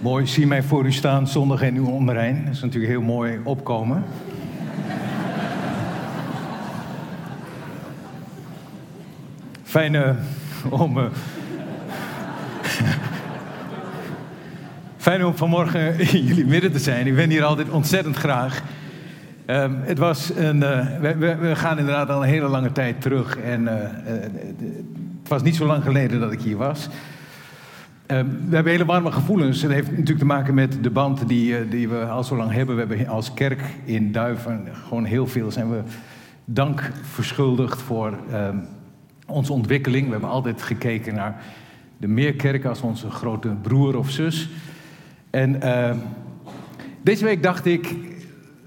Mooi, zie mij voor u staan, zondag en uw onrein. Dat is natuurlijk heel mooi opkomen. Fijn eh, om. eh, Fijn om vanmorgen in jullie midden te zijn. Ik ben hier altijd ontzettend graag. Ehm, het was een, eh, we, we- gaan inderdaad al een hele lange tijd terug. En het was niet zo lang geleden dat ik hier was. Ehm, we hebben hele warme gevoelens. Het heeft natuurlijk te maken met de band die, eh, die we al zo lang hebben. We hebben als kerk in Duiven gewoon heel veel zijn we dank verschuldigd voor ehm, onze ontwikkeling. We hebben altijd gekeken naar de Meerkerk als onze grote broer of zus. En ehm, deze week dacht ik,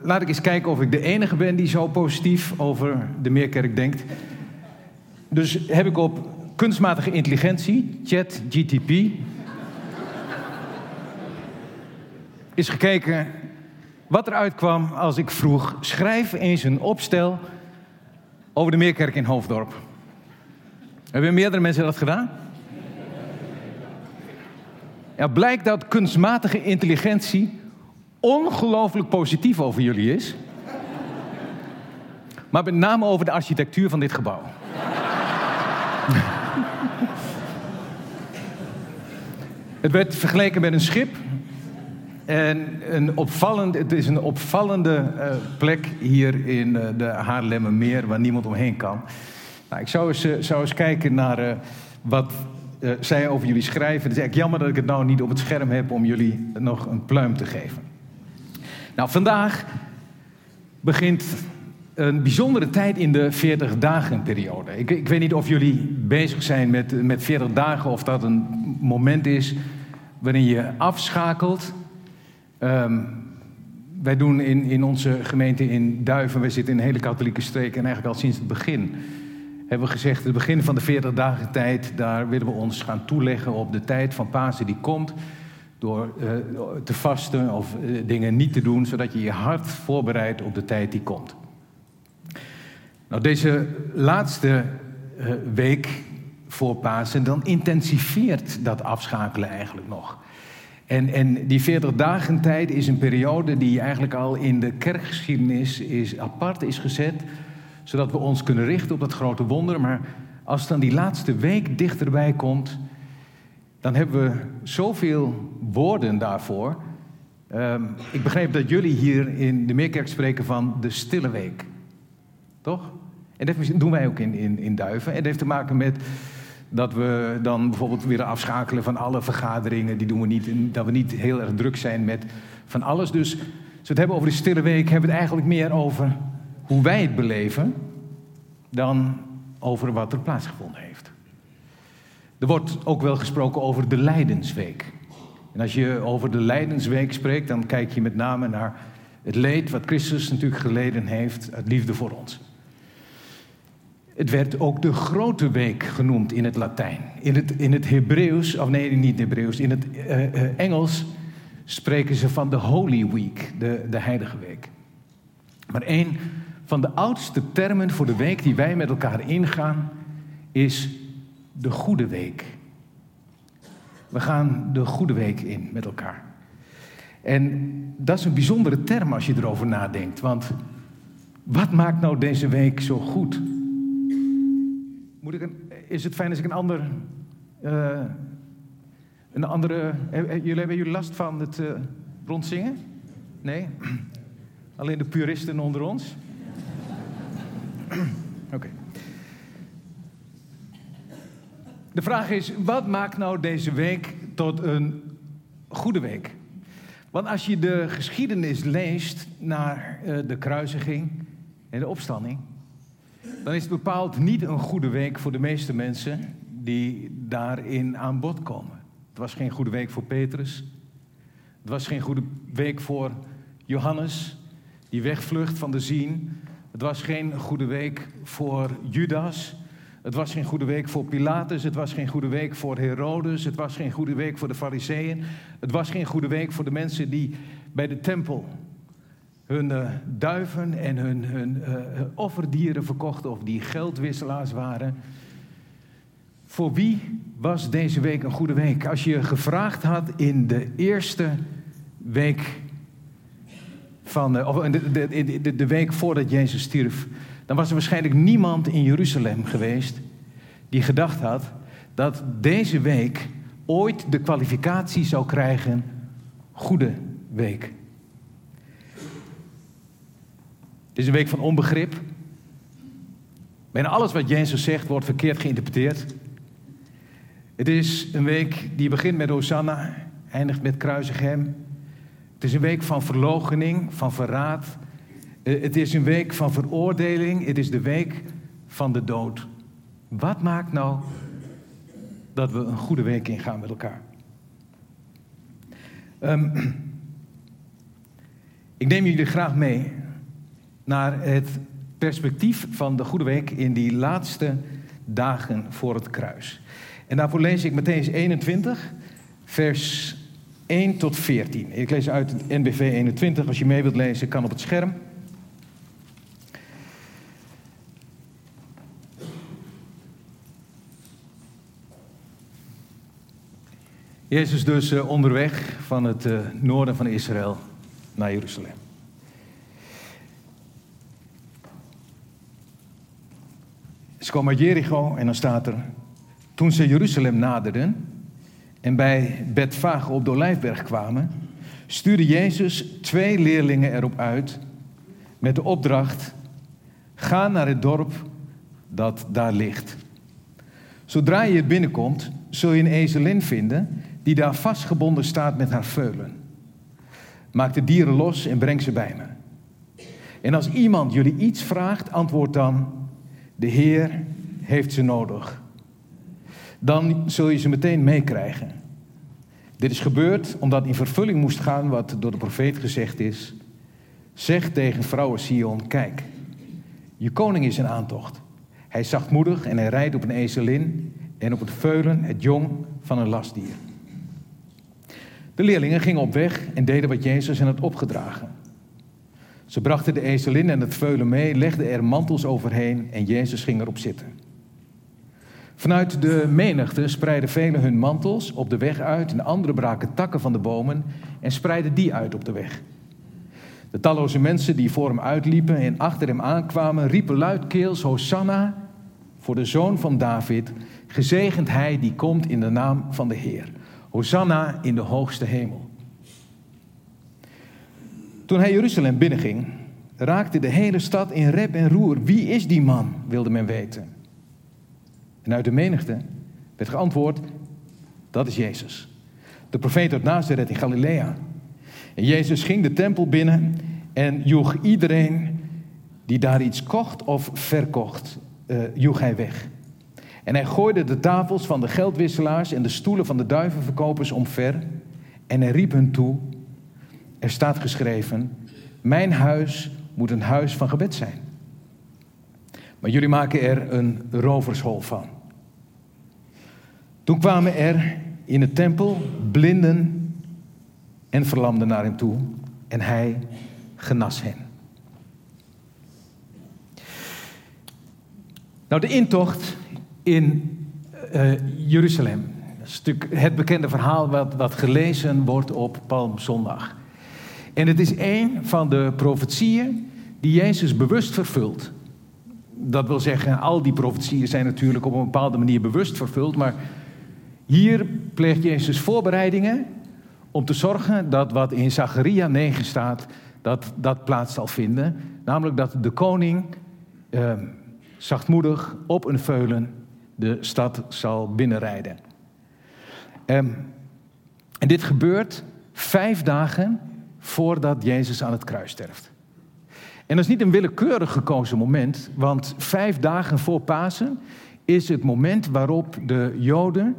laat ik eens kijken of ik de enige ben die zo positief over de Meerkerk denkt. Dus heb ik op kunstmatige intelligentie, ChatGTP, is gekeken wat eruit kwam als ik vroeg: schrijf eens een opstel over de Meerkerk in Hoofddorp. Hebben meerdere mensen dat gedaan? Ja, blijkt dat kunstmatige intelligentie ongelooflijk positief over jullie is. Maar met name over de architectuur van dit gebouw. Het werd vergeleken met een schip. En een opvallend, het is een opvallende eh, plek hier in eh, de Haarlemmermeer waar niemand omheen kan. Nou, ik zou eens, eh, eens kijken naar wat zij over jullie schrijven. Het is eigenlijk jammer dat ik het nou niet op het scherm heb om jullie nog een pluim te geven. Nou, vandaag begint een bijzondere tijd in de 40 dagen periode. Ik, ik weet niet of jullie bezig zijn met, met 40 dagen of dat een moment is waarin je afschakelt. Ehm, wij doen in, in onze gemeente in Duiven, wij zitten in een hele katholieke streek en eigenlijk al sinds het begin hebben we gezegd, het begin van de 40 dagen tijd, daar willen we ons gaan toeleggen op de tijd van Pasen die komt. Door eh, te vasten of eh, dingen niet te doen, zodat je je hart voorbereidt op de tijd die komt. Nou, deze laatste eh, week voor Pasen, dan intensiveert dat afschakelen eigenlijk nog. En, en die 40 dagen tijd is een periode die eigenlijk al in de kerkgeschiedenis is, apart is gezet, zodat we ons kunnen richten op dat grote wonder. Maar als dan die laatste week dichterbij komt, dan hebben we zoveel woorden daarvoor. Ehm, ik begreep dat jullie hier in de Meerkerk spreken van de stille week. Toch? En dat doen wij ook in, in, in Duiven. En dat heeft te maken met dat we dan bijvoorbeeld weer afschakelen van alle vergaderingen. Die doen we niet. Dat we niet heel erg druk zijn met van alles. Dus als we het hebben over de stille week, hebben we het eigenlijk meer over hoe wij het beleven. dan over wat er plaatsgevonden heeft. Er wordt ook wel gesproken over de Lijdensweek. En als je over de Lijdensweek spreekt, dan kijk je met name naar het leed wat Christus natuurlijk geleden heeft uit liefde voor ons. Het werd ook de grote week genoemd in het Latijn. In het, in het Hebreeuws, of nee, niet Hebreeuws, in het eh, eh, Engels spreken ze van de Holy Week, de, de Heilige Week. Maar een van de oudste termen voor de week die wij met elkaar ingaan, is de Goede Week. We gaan de Goede Week in met elkaar. En dat is een bijzondere term als je erover nadenkt. Want wat maakt nou deze week zo goed? Moet ik een, is het fijn als ik een ander. eh, een andere. eh, eh, Jullie, hebben jullie last van het eh, rondzingen? Nee? Alleen de puristen onder ons? Oké. De vraag is: wat maakt nou deze week tot een goede week? Want als je de geschiedenis leest naar de kruisiging en de opstanding, dan is het bepaald niet een goede week voor de meeste mensen die daarin aan bod komen. Het was geen goede week voor Petrus. Het was geen goede week voor Johannes, die wegvlucht van de zien. Het was geen goede week voor Judas. Het was geen goede week voor Pilatus. Het was geen goede week voor Herodes. Het was geen goede week voor de Fariseeën. Het was geen goede week voor de mensen die bij de tempel hun uh, duiven en hun, hun uh, offerdieren verkochten of die geldwisselaars waren. Voor wie was deze week een goede week? Als je gevraagd had in de eerste week van, uh, of de, de, de week voordat Jezus stierf, dan was er waarschijnlijk niemand in Jeruzalem geweest die gedacht had dat deze week ooit de kwalificatie zou krijgen goede week. Het is een week van onbegrip. Bijna alles wat Jezus zegt wordt verkeerd geïnterpreteerd. Het is een week die begint met Hosanna, eindigt met kruisig hem. Het is een week van verloochening, van verraad. Eh, het is een week van veroordeling. Het is de week van de dood. Wat maakt nou dat we een goede week ingaan met elkaar? Um, ik neem jullie graag mee naar het perspectief van de Goede Week in die laatste dagen voor het kruis. En daarvoor lees ik Matthäus 21, vers 1 tot 14. Ik lees uit het NBV 21. Als je mee wilt lezen, kan op het scherm. Jezus dus uh, onderweg van het uh, noorden van Israël naar Jeruzalem. Ze uit Jericho en dan staat er... Toen ze Jeruzalem naderden en bij Betfage op de Olijfberg kwamen... stuurde Jezus twee leerlingen erop uit met de opdracht... Ga naar het dorp dat daar ligt. Zodra je het binnenkomt, zul je een ezelin vinden die daar vastgebonden staat met haar veulen. Maak de dieren los en breng ze bij me. En als iemand jullie iets vraagt, antwoord dan: De Heer heeft ze nodig. Dan zul je ze meteen meekrijgen. Dit is gebeurd omdat in vervulling moest gaan wat door de profeet gezegd is. Zeg tegen vrouwen Sion: Kijk, je koning is in aantocht. Hij is zachtmoedig en hij rijdt op een ezelin en op het veulen het jong van een lastdier. De leerlingen gingen op weg en deden wat Jezus hen had opgedragen. Ze brachten de ezelin en het veulen mee, legden er mantels overheen en Jezus ging erop zitten. Vanuit de menigte spreidden velen hun mantels op de weg uit en anderen braken takken van de bomen en spreidden die uit op de weg. De talloze mensen die voor hem uitliepen en achter hem aankwamen, riepen luidkeels: Hosanna voor de zoon van David, gezegend hij die komt in de naam van de Heer. Hosanna in de hoogste hemel. Toen hij Jeruzalem binnenging, raakte de hele stad in rep en roer. Wie is die man, wilde men weten. En uit de menigte werd geantwoord, dat is Jezus. De profeet uit Nazareth in Galilea. En Jezus ging de tempel binnen en joeg iedereen die daar iets kocht of verkocht, uh, joeg hij weg. En hij gooide de tafels van de geldwisselaars en de stoelen van de duivenverkopers omver. En hij riep hun toe: Er staat geschreven: Mijn huis moet een huis van gebed zijn. Maar jullie maken er een rovershol van. Toen kwamen er in de tempel blinden en verlamden naar hem toe. En hij genas hen. Nou, de intocht in uh, Jeruzalem. Dat is natuurlijk het bekende verhaal wat, wat gelezen wordt op Palmzondag. En het is een van de profetieën die Jezus bewust vervult. Dat wil zeggen, al die profetieën zijn natuurlijk op een bepaalde manier bewust vervuld, maar hier pleegt Jezus voorbereidingen om te zorgen dat wat in Zacharia 9 staat, dat dat plaats zal vinden. Namelijk dat de koning eh, zachtmoedig op een veulen de stad zal binnenrijden. Um, en dit gebeurt vijf dagen voordat Jezus aan het kruis sterft. En dat is niet een willekeurig gekozen moment, want vijf dagen voor Pasen is het moment waarop de Joden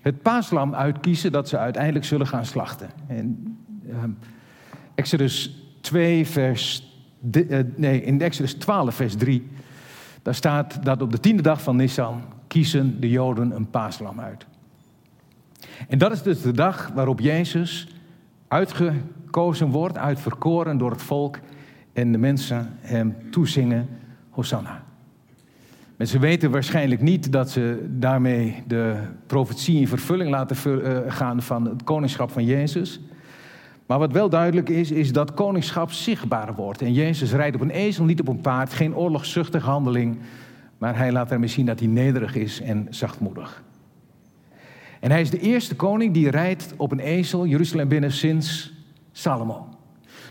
het paaslam uitkiezen dat ze uiteindelijk zullen gaan slachten. En, uh, Exodus 2, vers. nee, in Exodus 12, vers 3. Daar staat dat op de tiende dag van Nissan kiezen de Joden een paaslam uit. En dat is dus de dag waarop Jezus uitgekozen wordt, uitverkoren door het volk en de mensen hem toezingen, Hosanna. Mensen weten waarschijnlijk niet dat ze daarmee de profetie in vervulling laten eh, gaan van het koningschap van Jezus. Maar wat wel duidelijk is, is dat koningschap zichtbaar wordt. En Jezus rijdt op een ezel, niet op een paard, geen oorlogszuchtige handeling. Maar hij laat daarmee zien dat hij nederig is en zachtmoedig. En hij is de eerste koning die rijdt op een ezel Jeruzalem binnen sinds Salomo.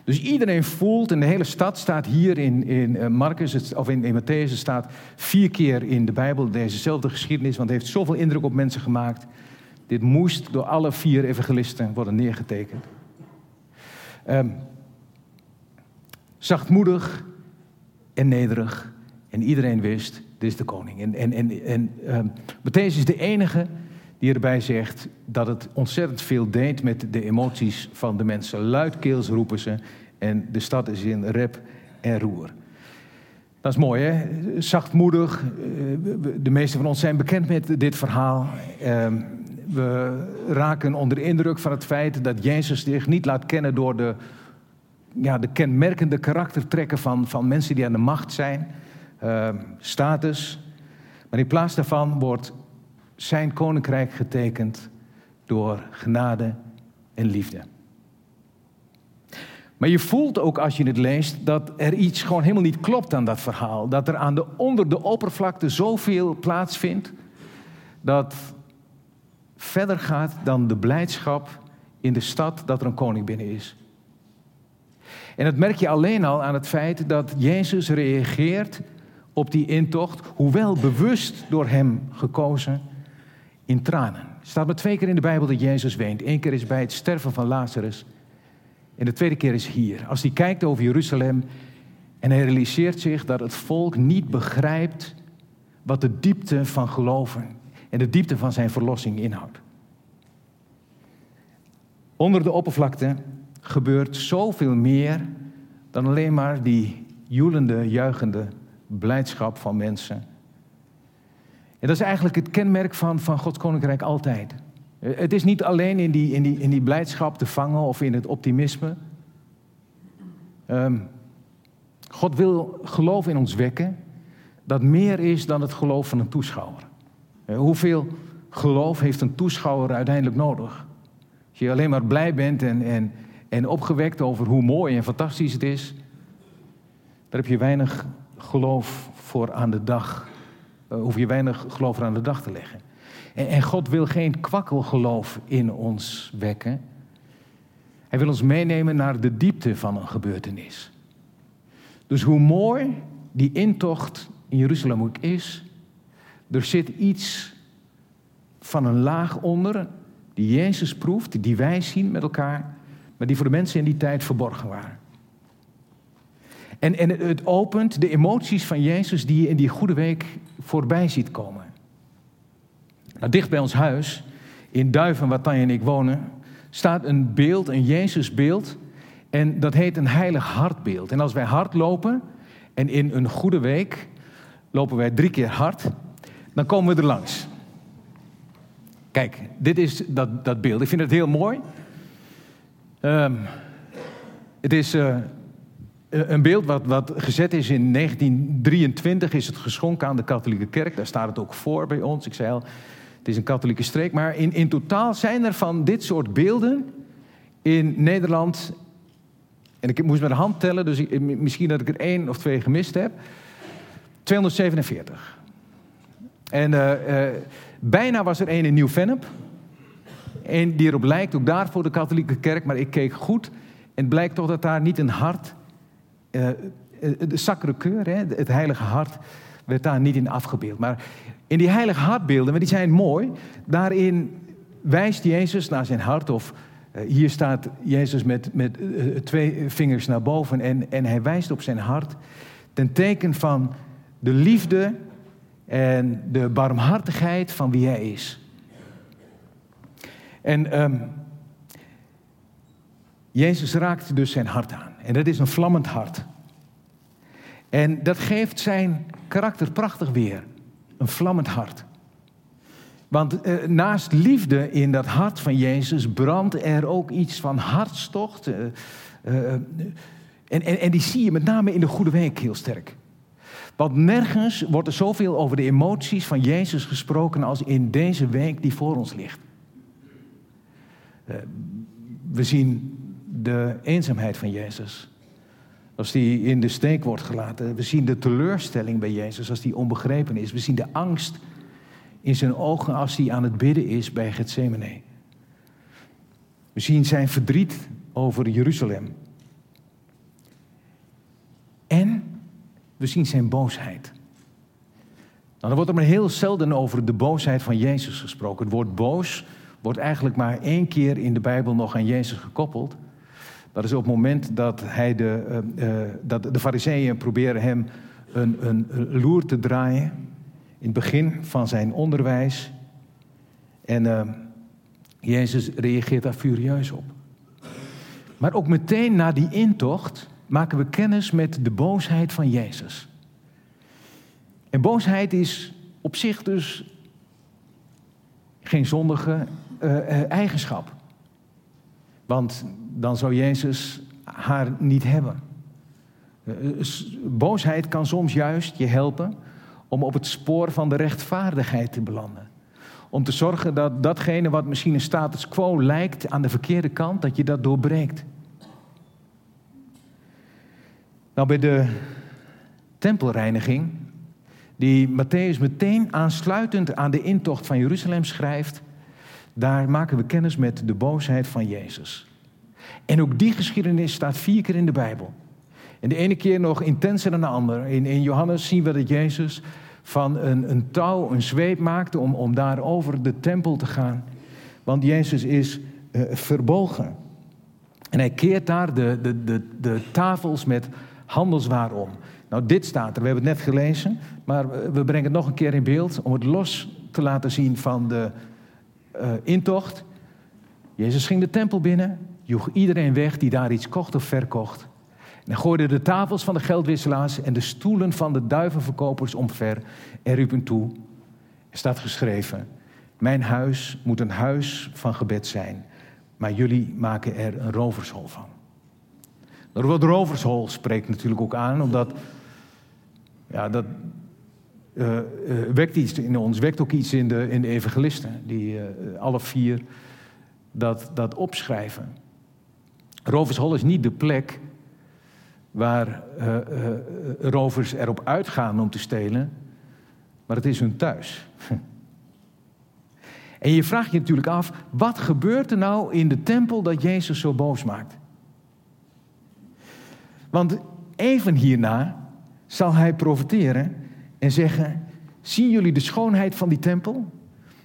Dus iedereen voelt, en de hele stad staat hier in, in eh, Marcus, of in, in staat vier keer in de Bijbel dezezelfde geschiedenis, want het heeft zoveel indruk op mensen gemaakt. Dit moest door alle vier evangelisten worden neergetekend. Um, zachtmoedig en nederig. En iedereen wist, dit is de koning. En, en, en, en um, Matthäus is de enige die erbij zegt dat het ontzettend veel deed met de emoties van de mensen. Luidkeels roepen ze en de stad is in rep en roer. Dat is mooi, hè? Zachtmoedig. Eh, de meeste van ons zijn bekend met dit verhaal. Ehm, we raken onder de indruk van het feit dat Jezus zich niet laat kennen door de, ja, de kenmerkende karaktertrekken van, van mensen die aan de macht zijn, ehm, status. Maar in plaats daarvan wordt zijn koninkrijk getekend door genade en liefde. Maar je voelt ook als je het leest dat er iets gewoon helemaal niet klopt aan dat verhaal. Dat er aan de, onder de oppervlakte zoveel plaatsvindt dat verder gaat dan de blijdschap in de stad dat er een koning binnen is. En dat merk je alleen al aan het feit dat Jezus reageert op die intocht, hoewel bewust door hem gekozen, in tranen. Er staat maar twee keer in de Bijbel dat Jezus weent. Eén keer is bij het sterven van Lazarus. En de tweede keer is hier. Als hij kijkt over Jeruzalem en hij realiseert zich dat het volk niet begrijpt wat de diepte van geloven en de diepte van zijn verlossing inhoudt. Onder de oppervlakte gebeurt zoveel meer dan alleen maar die joelende, juichende blijdschap van mensen en dat is eigenlijk het kenmerk van, van Gods koninkrijk altijd. Het is niet alleen in die, in, die, in die blijdschap te vangen of in het optimisme. Um, God wil geloof in ons wekken dat meer is dan het geloof van een toeschouwer. Eh, hoeveel geloof heeft een toeschouwer uiteindelijk nodig? Als je alleen maar blij bent en, en, en opgewekt over hoe mooi en fantastisch het is, daar heb je weinig geloof voor aan de dag hoef je weinig geloof aan de dag te leggen. En, en God wil geen kwakkelgeloof in ons wekken. Hij wil ons meenemen naar de diepte van een gebeurtenis. Dus hoe mooi die intocht in Jeruzalem ook is, er zit iets van een laag onder die Jezus proeft, die wij zien met elkaar, maar die voor de mensen in die tijd verborgen waren. En, en het opent de emoties van Jezus die je in die goede week voorbij ziet komen. Nou, dicht bij ons huis, in Duiven, waar Tanja en ik wonen, staat een beeld, een Jezusbeeld. En dat heet een heilig hartbeeld. En als wij hard lopen, en in een goede week lopen wij drie keer hard, dan komen we er langs. Kijk, dit is dat, dat beeld. Ik vind het heel mooi. Um, het is eh, een beeld wat, wat gezet is in 1923 is het geschonken aan de katholieke kerk. Daar staat het ook voor bij ons. Ik zei al, het is een katholieke streek. Maar in, in totaal zijn er van dit soort beelden in Nederland... en ik moest met de hand tellen, dus misschien dat ik er één of twee gemist heb... 247. En uh, uh, bijna was er één in Nieuw-Vennep. En die erop lijkt, ook daar voor de katholieke kerk. Maar ik keek goed en het blijkt toch dat daar niet een hart de sacre hè, het heilige hart, werd daar niet in afgebeeld. Maar in die heilige hartbeelden, maar die zijn mooi, daarin wijst Jezus naar zijn hart. Of uh, hier staat Jezus met, met twee vingers naar boven en, en hij wijst op zijn hart. Ten teken van de liefde en de barmhartigheid van wie hij is. En um, Jezus raakt dus zijn hart aan. En dat is een vlammend hart. En dat geeft zijn karakter prachtig weer. Een vlammend hart. Want eh, naast liefde in dat hart van Jezus brandt er ook iets van hartstocht. Eh, eh, en, en, en die zie je met name in de Goede Week heel sterk. Want nergens wordt er zoveel over de emoties van Jezus gesproken als in deze week die voor ons ligt. Eh, we zien de eenzaamheid van Jezus. Als die in de steek wordt gelaten. We zien de teleurstelling bij Jezus als die onbegrepen is. We zien de angst in zijn ogen als hij aan het bidden is bij Gethsemane. We zien zijn verdriet over Jeruzalem. En we zien zijn boosheid. Nou, dan wordt er maar heel zelden over de boosheid van Jezus gesproken. Het woord boos wordt eigenlijk maar één keer in de Bijbel nog aan Jezus gekoppeld. Dat is op het moment dat, hij de, uh, dat de fariseeën proberen hem een, een, een, loer te draaien. In het begin van zijn onderwijs. En uh, Jezus reageert daar furieus op. Maar ook meteen na die intocht maken we kennis met de boosheid van Jezus. En boosheid is op zich dus geen zondige eigenschap. Want dan zou Jezus haar niet hebben. Uh, boosheid kan soms juist je helpen om op het spoor van de rechtvaardigheid te belanden. Om te zorgen dat datgene wat misschien een status quo lijkt aan de verkeerde kant, dat je dat doorbreekt. Nou, bij de tempelreiniging, die Matthäus meteen aansluitend aan de intocht van Jeruzalem schrijft, daar maken we kennis met de boosheid van Jezus. En ook die geschiedenis staat vier keer in de Bijbel. En de ene keer nog intenser dan de andere. In, in Johannes zien we dat Jezus van een, een touw een zweep maakte om, om daar over de tempel te gaan. Want Jezus is uh, verbogen. En hij keert daar de, de, de, de tafels met handelswaar om. Nou, dit staat er, we hebben het net gelezen, maar we brengen het nog een keer in beeld om het los te laten zien van de uh, intocht. Jezus ging de tempel binnen, joeg iedereen weg die daar iets kocht of verkocht. En gooide de tafels van de geldwisselaars en de stoelen van de duivenverkopers omver en riep hen toe. Er staat geschreven, mijn huis moet een huis van gebed zijn, maar jullie maken er een rovershol van. Het woord rovershol spreekt natuurlijk ook aan, omdat ja, dat uh, uh, wekt iets in ons, wekt ook iets in de, in de evangelisten, die uh, alle vier dat, dat opschrijven. Rovershol is niet de plek waar rovers erop uitgaan om te stelen, maar het is hun thuis. En je vraagt je natuurlijk af, wat gebeurt er nou in de tempel dat Jezus zo boos maakt? Want even hierna zal hij profiteren en zeggen: Zien jullie de schoonheid van die tempel?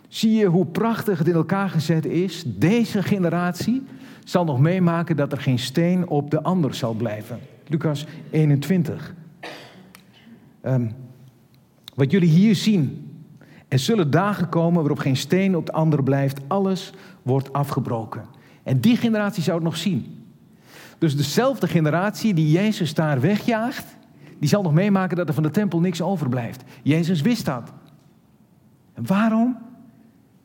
Zie je hoe prachtig het in elkaar gezet is? Deze generatie zal nog meemaken dat er geen steen op de ander zal blijven. Lucas 21. Um, wat jullie hier zien. Er zullen dagen komen waarop geen steen op de ander blijft. Alles wordt afgebroken. En die generatie zou het nog zien. Dus dezelfde generatie die Jezus daar wegjaagt, die zal nog meemaken dat er van de tempel niks overblijft. Jezus wist dat. En waarom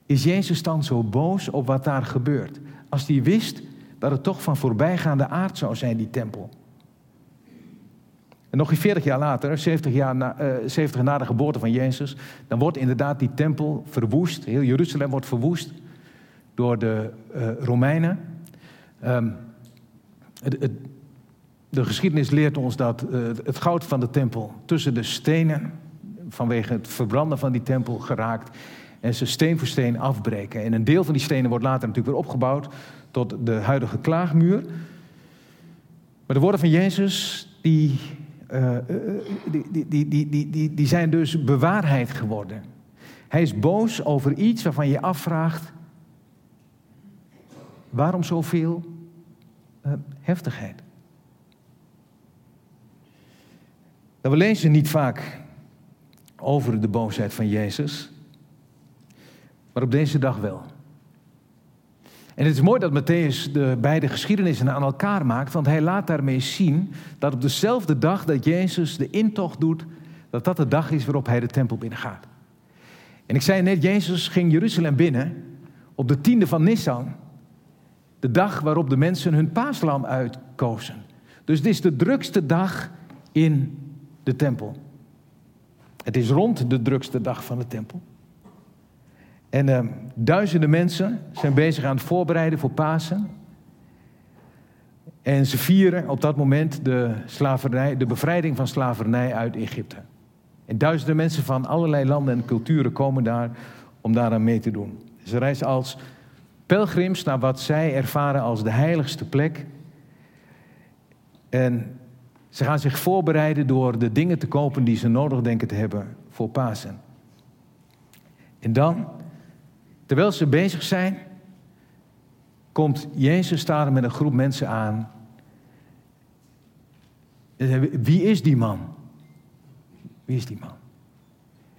is Jezus dan zo boos op wat daar gebeurt? Als hij wist dat het toch van voorbijgaande aard zou zijn, die tempel. En nog 40 jaar later, 70 jaar na, uh, 70 na de geboorte van Jezus, dan wordt inderdaad die tempel verwoest. Heel Jeruzalem wordt verwoest door de uh, Romeinen. Um, de geschiedenis leert ons dat eh, het goud van de tempel tussen de stenen, vanwege het verbranden van die tempel, geraakt. En ze steen voor steen afbreken. En een deel van die stenen wordt later natuurlijk weer opgebouwd tot de huidige klaagmuur. Maar de woorden van Jezus, die, uh, die, die, die, die, die, die zijn dus bewaarheid geworden. Hij is boos over iets waarvan je afvraagt: waarom zoveel uh, heftigheid. Nou, we lezen niet vaak over de boosheid van Jezus, maar op deze dag wel. En het is mooi dat Matthäus de beide geschiedenissen aan elkaar maakt, want hij laat daarmee zien dat op dezelfde dag dat Jezus de intocht doet, dat dat de dag is waarop hij de tempel binnengaat. En ik zei net, Jezus ging Jeruzalem binnen op de tiende van Nissan, de dag waarop de mensen hun paaslam uitkozen. Dus het is de drukste dag in de tempel. Het is rond de drukste dag van de tempel. En uh, duizenden mensen zijn bezig aan het voorbereiden voor Pasen. En ze vieren op dat moment de, slavernij, de bevrijding van slavernij uit Egypte. En duizenden mensen van allerlei landen en culturen komen daar om daaraan mee te doen. Ze reizen als pelgrims naar wat zij ervaren als de heiligste plek. En ze gaan zich voorbereiden door de dingen te kopen die ze nodig denken te hebben voor Pasen. En dan, terwijl ze bezig zijn, komt Jezus daar met een groep mensen aan. Wie is die man? Wie is die man?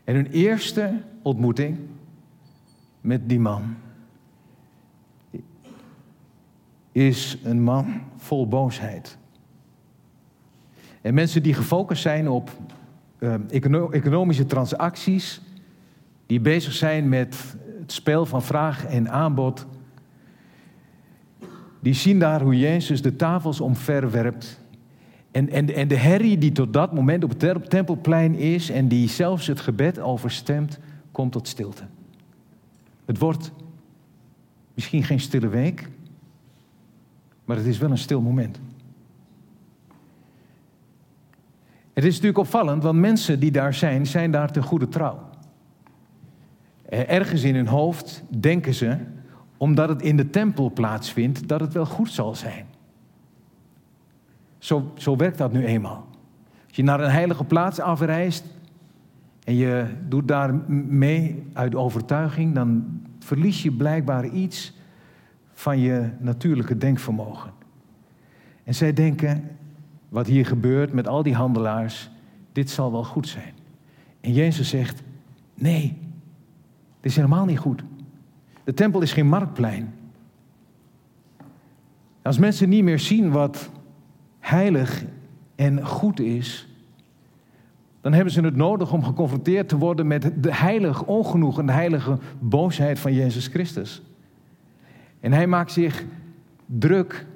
En hun eerste ontmoeting met die man is een man vol boosheid. En mensen die gefocust zijn op uh, economische transacties, die bezig zijn met het spel van vraag en aanbod, die zien daar hoe Jezus de tafels omverwerpt. En, en, en de herrie die tot dat moment op het tempelplein is en die zelfs het gebed overstemt, komt tot stilte. Het wordt misschien geen stille week, maar het is wel een stil moment. Het is natuurlijk opvallend, want mensen die daar zijn, zijn daar ten goede trouw. Ergens in hun hoofd denken ze, omdat het in de tempel plaatsvindt, dat het wel goed zal zijn. Zo, zo werkt dat nu eenmaal. Als je naar een heilige plaats afreist en je doet daar mee uit overtuiging, dan verlies je blijkbaar iets van je natuurlijke denkvermogen. En zij denken, wat hier gebeurt met al die handelaars, dit zal wel goed zijn. En Jezus zegt, nee, dit is helemaal niet goed. De tempel is geen marktplein. Als mensen niet meer zien wat heilig en goed is, dan hebben ze het nodig om geconfronteerd te worden met de heilige ongenoegen, de heilige boosheid van Jezus Christus. En hij maakt zich druk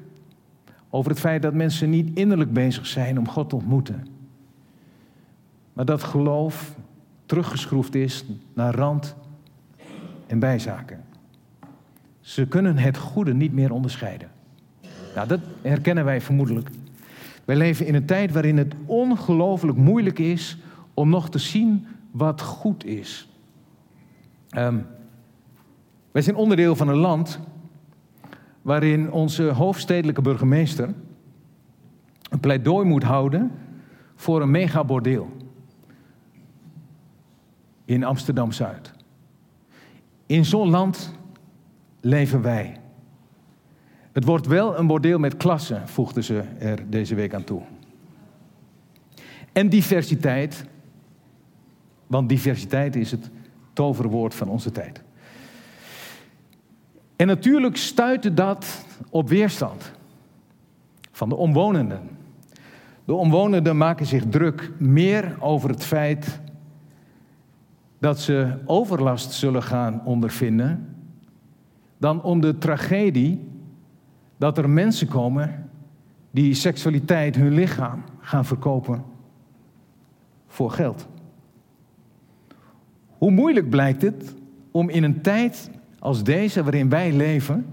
over het feit dat mensen niet innerlijk bezig zijn om God te ontmoeten. Maar dat geloof teruggeschroefd is naar rand en bijzaken. Ze kunnen het goede niet meer onderscheiden. Nou, dat herkennen wij vermoedelijk. Wij leven in een tijd waarin het ongelooflijk moeilijk is om nog te zien wat goed is. Um, wij zijn onderdeel van een land waarin onze hoofdstedelijke burgemeester een pleidooi moet houden voor een megabordeel in Amsterdam Zuid. In zo'n land leven wij. Het wordt wel een bordeel met klassen, voegden ze er deze week aan toe. En diversiteit, want diversiteit is het toverwoord van onze tijd. En natuurlijk stuitte dat op weerstand van de omwonenden. De omwonenden maken zich druk meer over het feit dat ze overlast zullen gaan ondervinden, dan om de tragedie dat er mensen komen die seksualiteit, hun lichaam gaan verkopen voor geld. Hoe moeilijk blijkt het om in een tijd als deze waarin wij leven,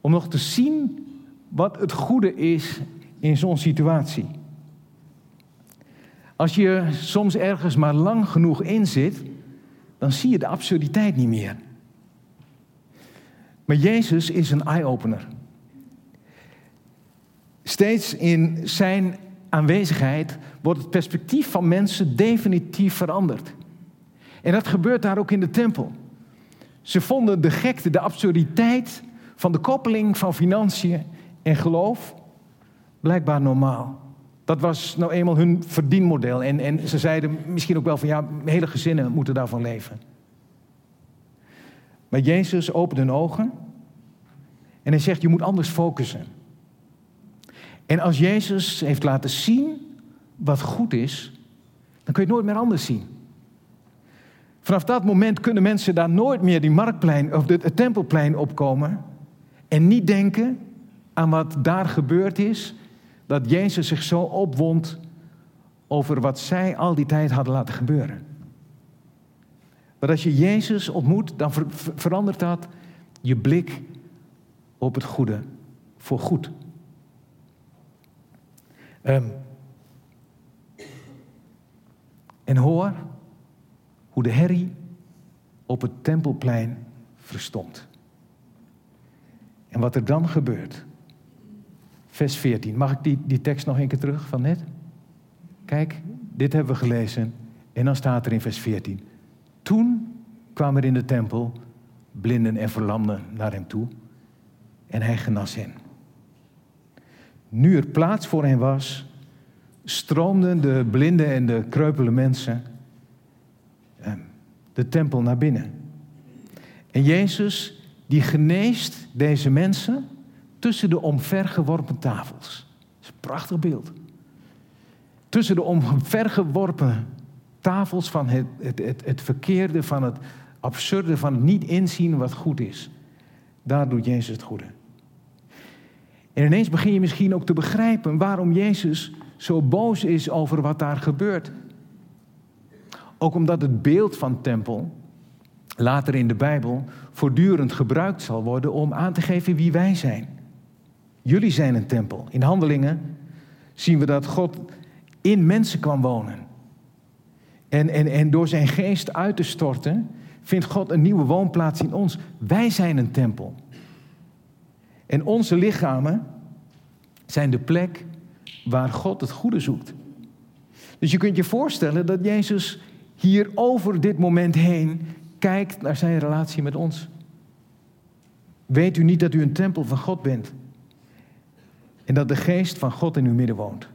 om nog te zien wat het goede is in zo'n situatie. Als je soms ergens maar lang genoeg in zit, dan zie je de absurditeit niet meer. Maar Jezus is een eye-opener. Steeds in zijn aanwezigheid wordt het perspectief van mensen definitief veranderd. En dat gebeurt daar ook in de tempel. Ze vonden de gekte, de absurditeit van de koppeling van financiën en geloof blijkbaar normaal. Dat was nou eenmaal hun verdienmodel. En, en ze zeiden misschien ook wel van ja, hele gezinnen moeten daarvan leven. Maar Jezus opent hun ogen En hij zegt, je moet anders focussen. En als Jezus heeft laten zien wat goed is, dan kun je het nooit meer anders zien. Vanaf dat moment kunnen mensen daar nooit meer die marktplein of het tempelplein opkomen en niet denken aan wat daar gebeurd is, dat Jezus zich zo opwond over wat zij al die tijd hadden laten gebeuren. Maar als je Jezus ontmoet, dan verandert dat je blik op het goede voor goed. Um, en hoor hoe de herrie op het tempelplein verstond. En wat er dan gebeurt. Vers 14. Mag ik die, die tekst nog een keer terug van net? Kijk, dit hebben we gelezen. En dan staat er in vers 14. Toen kwamen er in de tempel blinden en verlamden naar hem toe. En hij genas hen. Nu er plaats voor hen was, stroomden de blinde en de kreupele mensen de tempel naar binnen. En Jezus, die geneest deze mensen tussen de omvergeworpen tafels. Dat is een prachtig beeld. Tussen de omvergeworpen tafels van het, het, het, het verkeerde, van het absurde, van het niet inzien wat goed is. Daar doet Jezus het goede. En ineens begin je misschien ook te begrijpen waarom Jezus zo boos is over wat daar gebeurt. Ook omdat het beeld van tempel later in de Bijbel voortdurend gebruikt zal worden om aan te geven wie wij zijn. Jullie zijn een tempel. In handelingen zien we dat God in mensen kwam wonen. En, en, en door zijn geest uit te storten, vindt God een nieuwe woonplaats in ons. Wij zijn een tempel. En onze lichamen zijn de plek waar God het goede zoekt. Dus je kunt je voorstellen dat Jezus hier over dit moment heen kijkt naar zijn relatie met ons. Weet u niet dat u een tempel van God bent? En dat de geest van God in uw midden woont.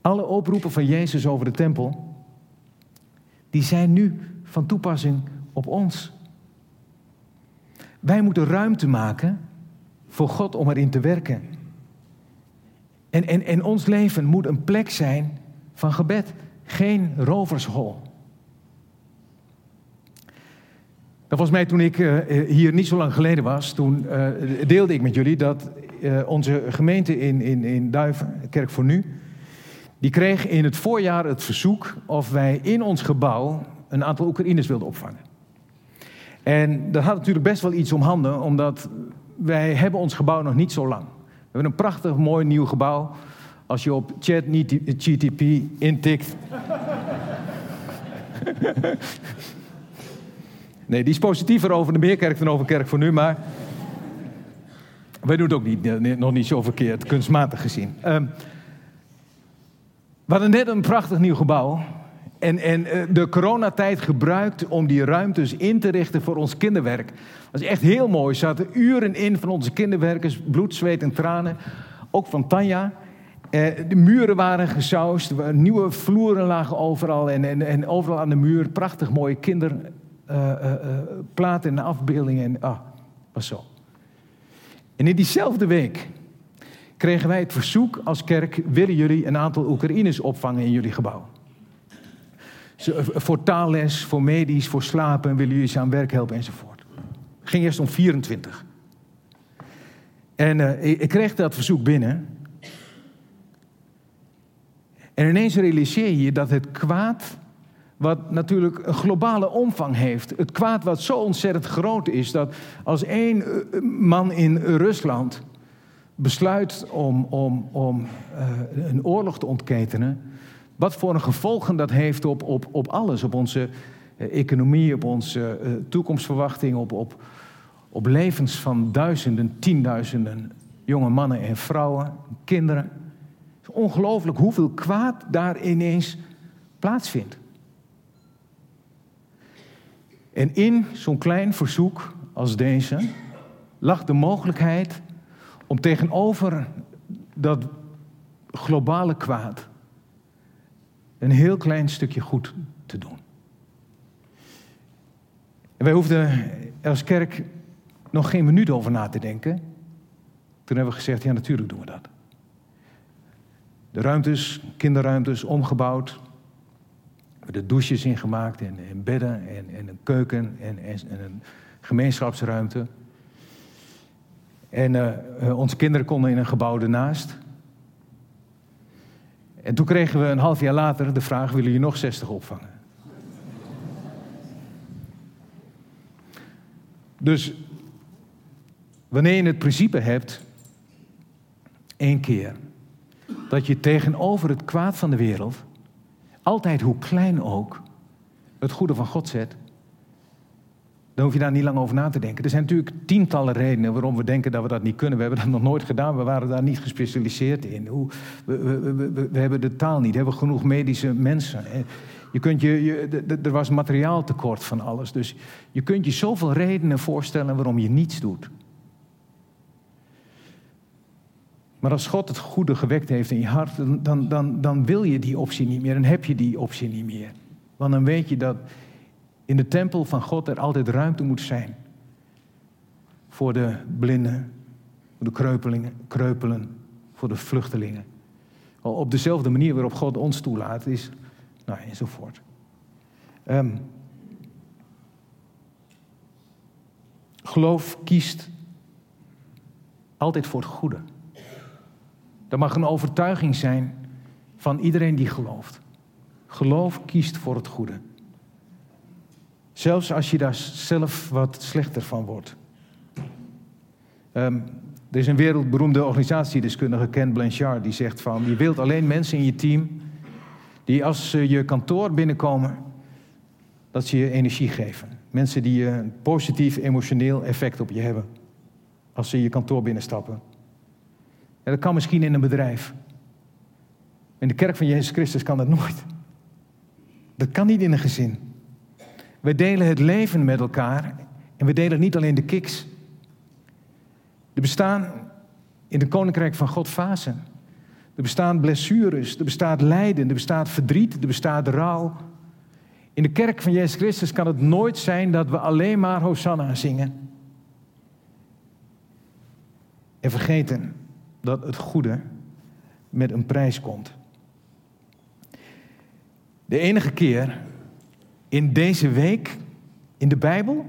Alle oproepen van Jezus over de tempel, die zijn nu van toepassing op ons. Wij moeten ruimte maken voor God om erin te werken. En, en, en ons leven moet een plek zijn van gebed, geen rovershol. Dat was mij toen ik uh, hier niet zo lang geleden was, toen uh, deelde ik met jullie dat uh, onze gemeente in, in, in Duiven, Kerk voor Nu, die kreeg in het voorjaar het verzoek of wij in ons gebouw een aantal Oekraïners wilden opvangen. En dat had natuurlijk best wel iets om handen, omdat wij hebben ons gebouw nog niet zo lang. We hebben een prachtig mooi nieuw gebouw. Als je op chat niet GTP intikt. nee, die is positiever over de Meerkerk dan over Kerk voor nu, maar. Wij doen het ook niet, nog niet zo verkeerd, kunstmatig gezien. Um, we hadden net een prachtig nieuw gebouw. En, en eh, de coronatijd gebruikt om die ruimtes in te richten voor ons kinderwerk. Dat is echt heel mooi. Er zaten uren in van onze kinderwerkers, bloed, zweet en tranen. Ook van Tanja. Eh, de muren waren gesausd, nieuwe vloeren lagen overal. En, en, en overal aan de muur prachtig mooie kinderplaten uh, en afbeeldingen. En, ah, was zo. En in diezelfde week kregen wij het verzoek als kerk: willen jullie een aantal Oekraïners opvangen in jullie gebouw? Voor taalles, voor medisch, voor slapen, willen jullie ze aan werk helpen enzovoort. Ging eerst om 24. En ik kreeg dat verzoek binnen. En ineens realiseer je dat het kwaad, wat natuurlijk een globale omvang heeft, het kwaad wat zo ontzettend groot is, dat als één eh, man in Rusland besluit om, om, om uh, een oorlog te ontketenen, wat voor een gevolgen dat heeft op, op, op alles, op onze uh, economie, op onze uh, toekomstverwachting, op, op, op levens van duizenden, tienduizenden jonge mannen en vrouwen, kinderen. Ongelooflijk hoeveel kwaad daar ineens plaatsvindt. En in zo'n klein verzoek als deze lag de mogelijkheid om tegenover dat globale kwaad een heel klein stukje goed te doen. En wij hoefden als kerk nog geen minuut over na te denken. Toen hebben we gezegd, ja natuurlijk doen we dat. De ruimtes, kinderruimtes, omgebouwd. We hebben de douches ingemaakt en, en bedden en, en, een keuken en, en, een gemeenschapsruimte. En uh, onze kinderen konden in een gebouw ernaast. En toen kregen we een half jaar later de vraag: willen jullie nog 60 opvangen? Dus wanneer je het principe hebt, één keer, dat je tegenover het kwaad van de wereld, altijd hoe klein ook, het goede van God zet, dan hoef je daar niet lang over na te denken. Er zijn natuurlijk tientallen redenen waarom we denken dat we dat niet kunnen. We hebben dat nog nooit gedaan, we waren daar niet gespecialiseerd in. We, we, we, we, hebben de taal niet, we hebben genoeg medische mensen. Je kunt je, er was materiaaltekort van alles. Dus je kunt je zoveel redenen voorstellen waarom je niets doet. Maar als God het goede gewekt heeft in je hart, dan, dan, dan wil je die optie niet meer. Dan heb je die optie niet meer. Want dan weet je dat in de tempel van God er altijd ruimte moet zijn. Voor de blinden, voor de kreupelingen, kreupelen, voor de vluchtelingen. Op dezelfde manier waarop God ons toelaat, is nou, enzovoort. Um, geloof kiest altijd voor het goede. Dat mag een overtuiging zijn van iedereen die gelooft. Geloof kiest voor het goede. Zelfs als je daar zelf wat slechter van wordt. Um, er is een wereldberoemde organisatiedeskundige, Ken Blanchard, die zegt van... je wilt alleen mensen in je team die als ze je kantoor binnenkomen, dat ze je energie geven. Mensen die een positief emotioneel effect op je hebben als ze je kantoor binnenstappen. Ja, dat kan misschien in een bedrijf. In de kerk van Jezus Christus kan dat nooit. Dat kan niet in een gezin. We delen het leven met elkaar en we delen niet alleen de kiks. Er bestaan in de koninkrijk van God fasen. Er bestaan blessures, er bestaat lijden, er bestaat verdriet, er bestaat rouw. In de kerk van Jezus Christus kan het nooit zijn dat we alleen maar Hosanna zingen. En vergeten dat het goede met een prijs komt. De enige keer in deze week in de Bijbel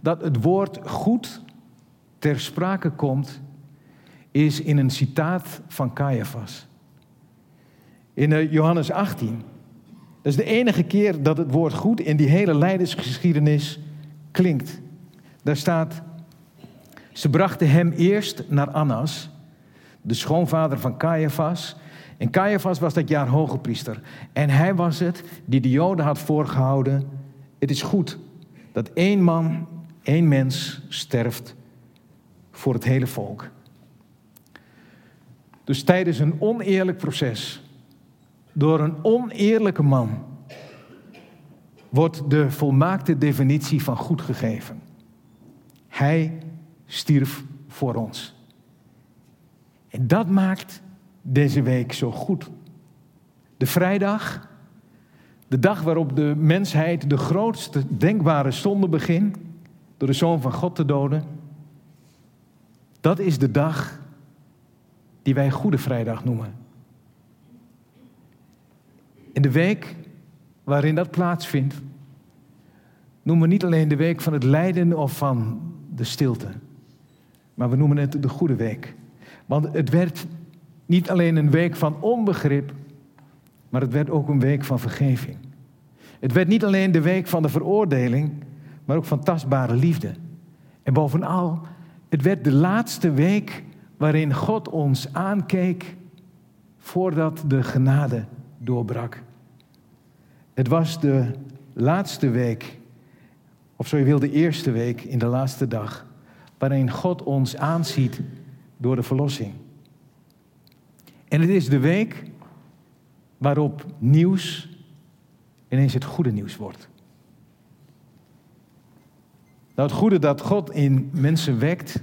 dat het woord goed ter sprake komt, is in een citaat van Caiaphas. In eh, Johannes 18. Dat is de enige keer dat het woord goed in die hele leidersgeschiedenis klinkt. Daar staat, ze brachten hem eerst naar Annas, de schoonvader van Caiaphas. En Caiaphas was dat jaar hoge priester. En hij was het die de Joden had voorgehouden. Het is goed dat één man, één mens sterft voor het hele volk. Dus tijdens een oneerlijk proces, door een oneerlijke man, wordt de volmaakte definitie van goed gegeven. Hij stierf voor ons. En dat maakt deze week zo goed. De vrijdag, de dag waarop de mensheid de grootste denkbare zonde begint, door de Zoon van God te doden, dat is de dag die wij Goede Vrijdag noemen. In de week waarin dat plaatsvindt, noemen we niet alleen de week van het lijden of van de stilte, maar we noemen het de Goede Week. Want het werd niet alleen een week van onbegrip, maar het werd ook een week van vergeving. Het werd niet alleen de week van de veroordeling, maar ook van tastbare liefde. En bovenal, het werd de laatste week waarin God ons aankeek voordat de genade doorbrak. Het was de laatste week, of zo je wil, de eerste week in de laatste dag, waarin God ons aanziet door de verlossing. En het is de week waarop nieuws ineens het goede nieuws wordt. Nou, het goede dat God in mensen wekt,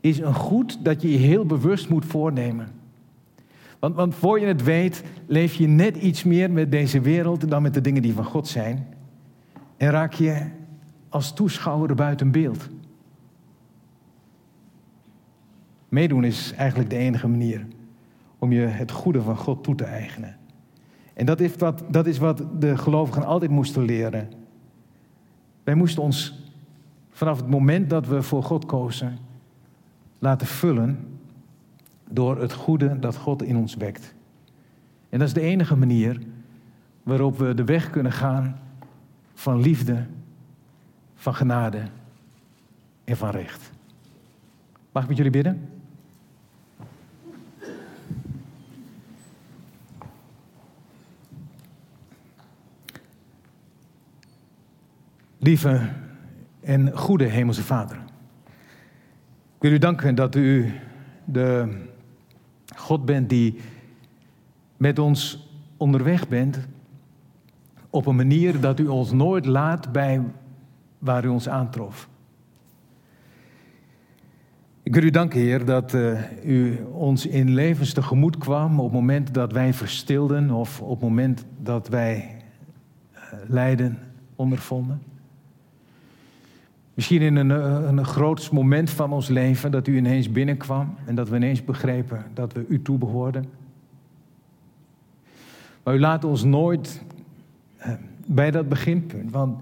is een goed dat je je heel bewust moet voornemen. Want, want voor je het weet, leef je net iets meer met deze wereld dan met de dingen die van God zijn. En raak je als toeschouwer buiten beeld. Meedoen is eigenlijk de enige manier om je het goede van God toe te eigenen. En dat is wat, dat is wat de gelovigen altijd moesten leren. Wij moesten ons vanaf het moment dat we voor God kozen laten vullen door het goede dat God in ons wekt. En dat is de enige manier waarop we de weg kunnen gaan van liefde, van genade en van recht. Mag ik met jullie bidden? Lieve en goede Hemelse Vader. Ik wil u danken dat u de God bent die met ons onderweg bent op een manier dat u ons nooit laat bij waar u ons aantrof. Ik wil u danken, Heer, dat uh, u ons in levens tegemoet kwam op het moment dat wij verstilden of op het moment dat wij uh, lijden ondervonden. Misschien in een, eh, een groot moment van ons leven dat u ineens binnenkwam en dat we ineens begrepen dat we u toebehoorden. Maar u laat ons nooit eh, bij dat beginpunt, want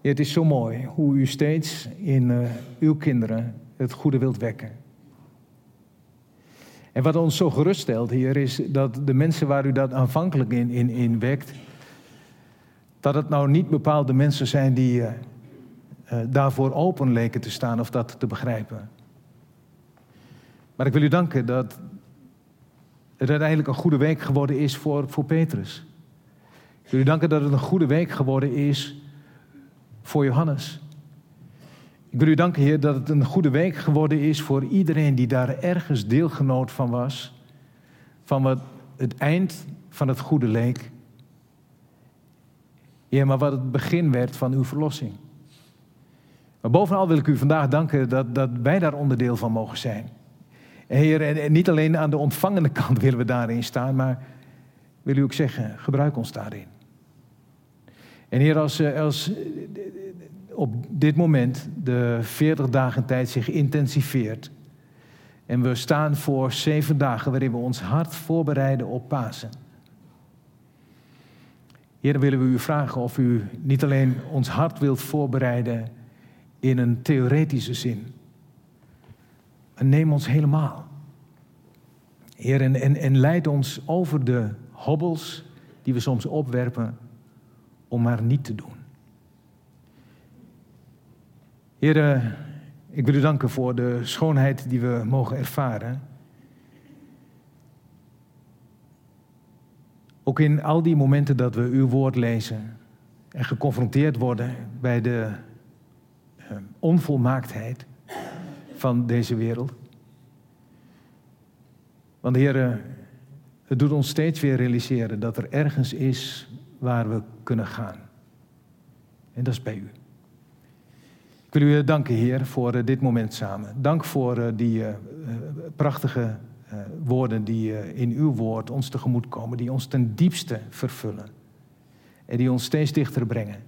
het is zo mooi hoe u steeds in uh, uw kinderen het goede wilt wekken. En wat ons zo geruststelt, Heer, is dat de mensen waar u dat aanvankelijk in, in, in wekt, dat het nou niet bepaalde mensen zijn die. Uh, daarvoor open leken te staan of dat te begrijpen. Maar ik wil u danken dat het uiteindelijk een goede week geworden is voor, voor Petrus. Ik wil u danken dat het een goede week geworden is voor Johannes. Ik wil u danken, Heer, dat het een goede week geworden is voor iedereen die daar ergens deelgenoot van was. Van wat het eind van het goede leek. Ja, maar wat het begin werd van uw verlossing. Maar bovenal wil ik u vandaag danken dat, dat wij daar onderdeel van mogen zijn. Heer, en, niet alleen aan de ontvangende kant willen we daarin staan, maar wil u ook zeggen, gebruik ons daarin. En Heer, als, eh, als op dit moment de 40 dagen tijd zich intensiveert en we staan voor zeven dagen waarin we ons hart voorbereiden op Pasen. Heer, dan willen we u vragen of u niet alleen ons hart wilt voorbereiden in een theoretische zin. En neem ons helemaal. Heer, en, en, leid ons over de hobbels die we soms opwerpen om maar niet te doen. Heer, ik wil u danken voor de schoonheid die we mogen ervaren. Ook in al die momenten dat we uw woord lezen en geconfronteerd worden bij de onvolmaaktheid van deze wereld. Want Heer, het doet ons steeds weer realiseren dat er ergens is waar we kunnen gaan. En dat is bij u. Ik wil u danken, Heer, voor eh, dit moment samen. Dank voor eh, die prachtige woorden die in uw woord ons tegemoet komen, die ons ten diepste vervullen. En die ons steeds dichter brengen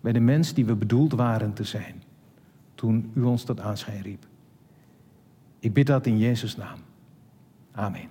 bij de mens die we bedoeld waren te zijn toen u ons tot aanschijn riep. Ik bid dat in Jezus' naam. Amen.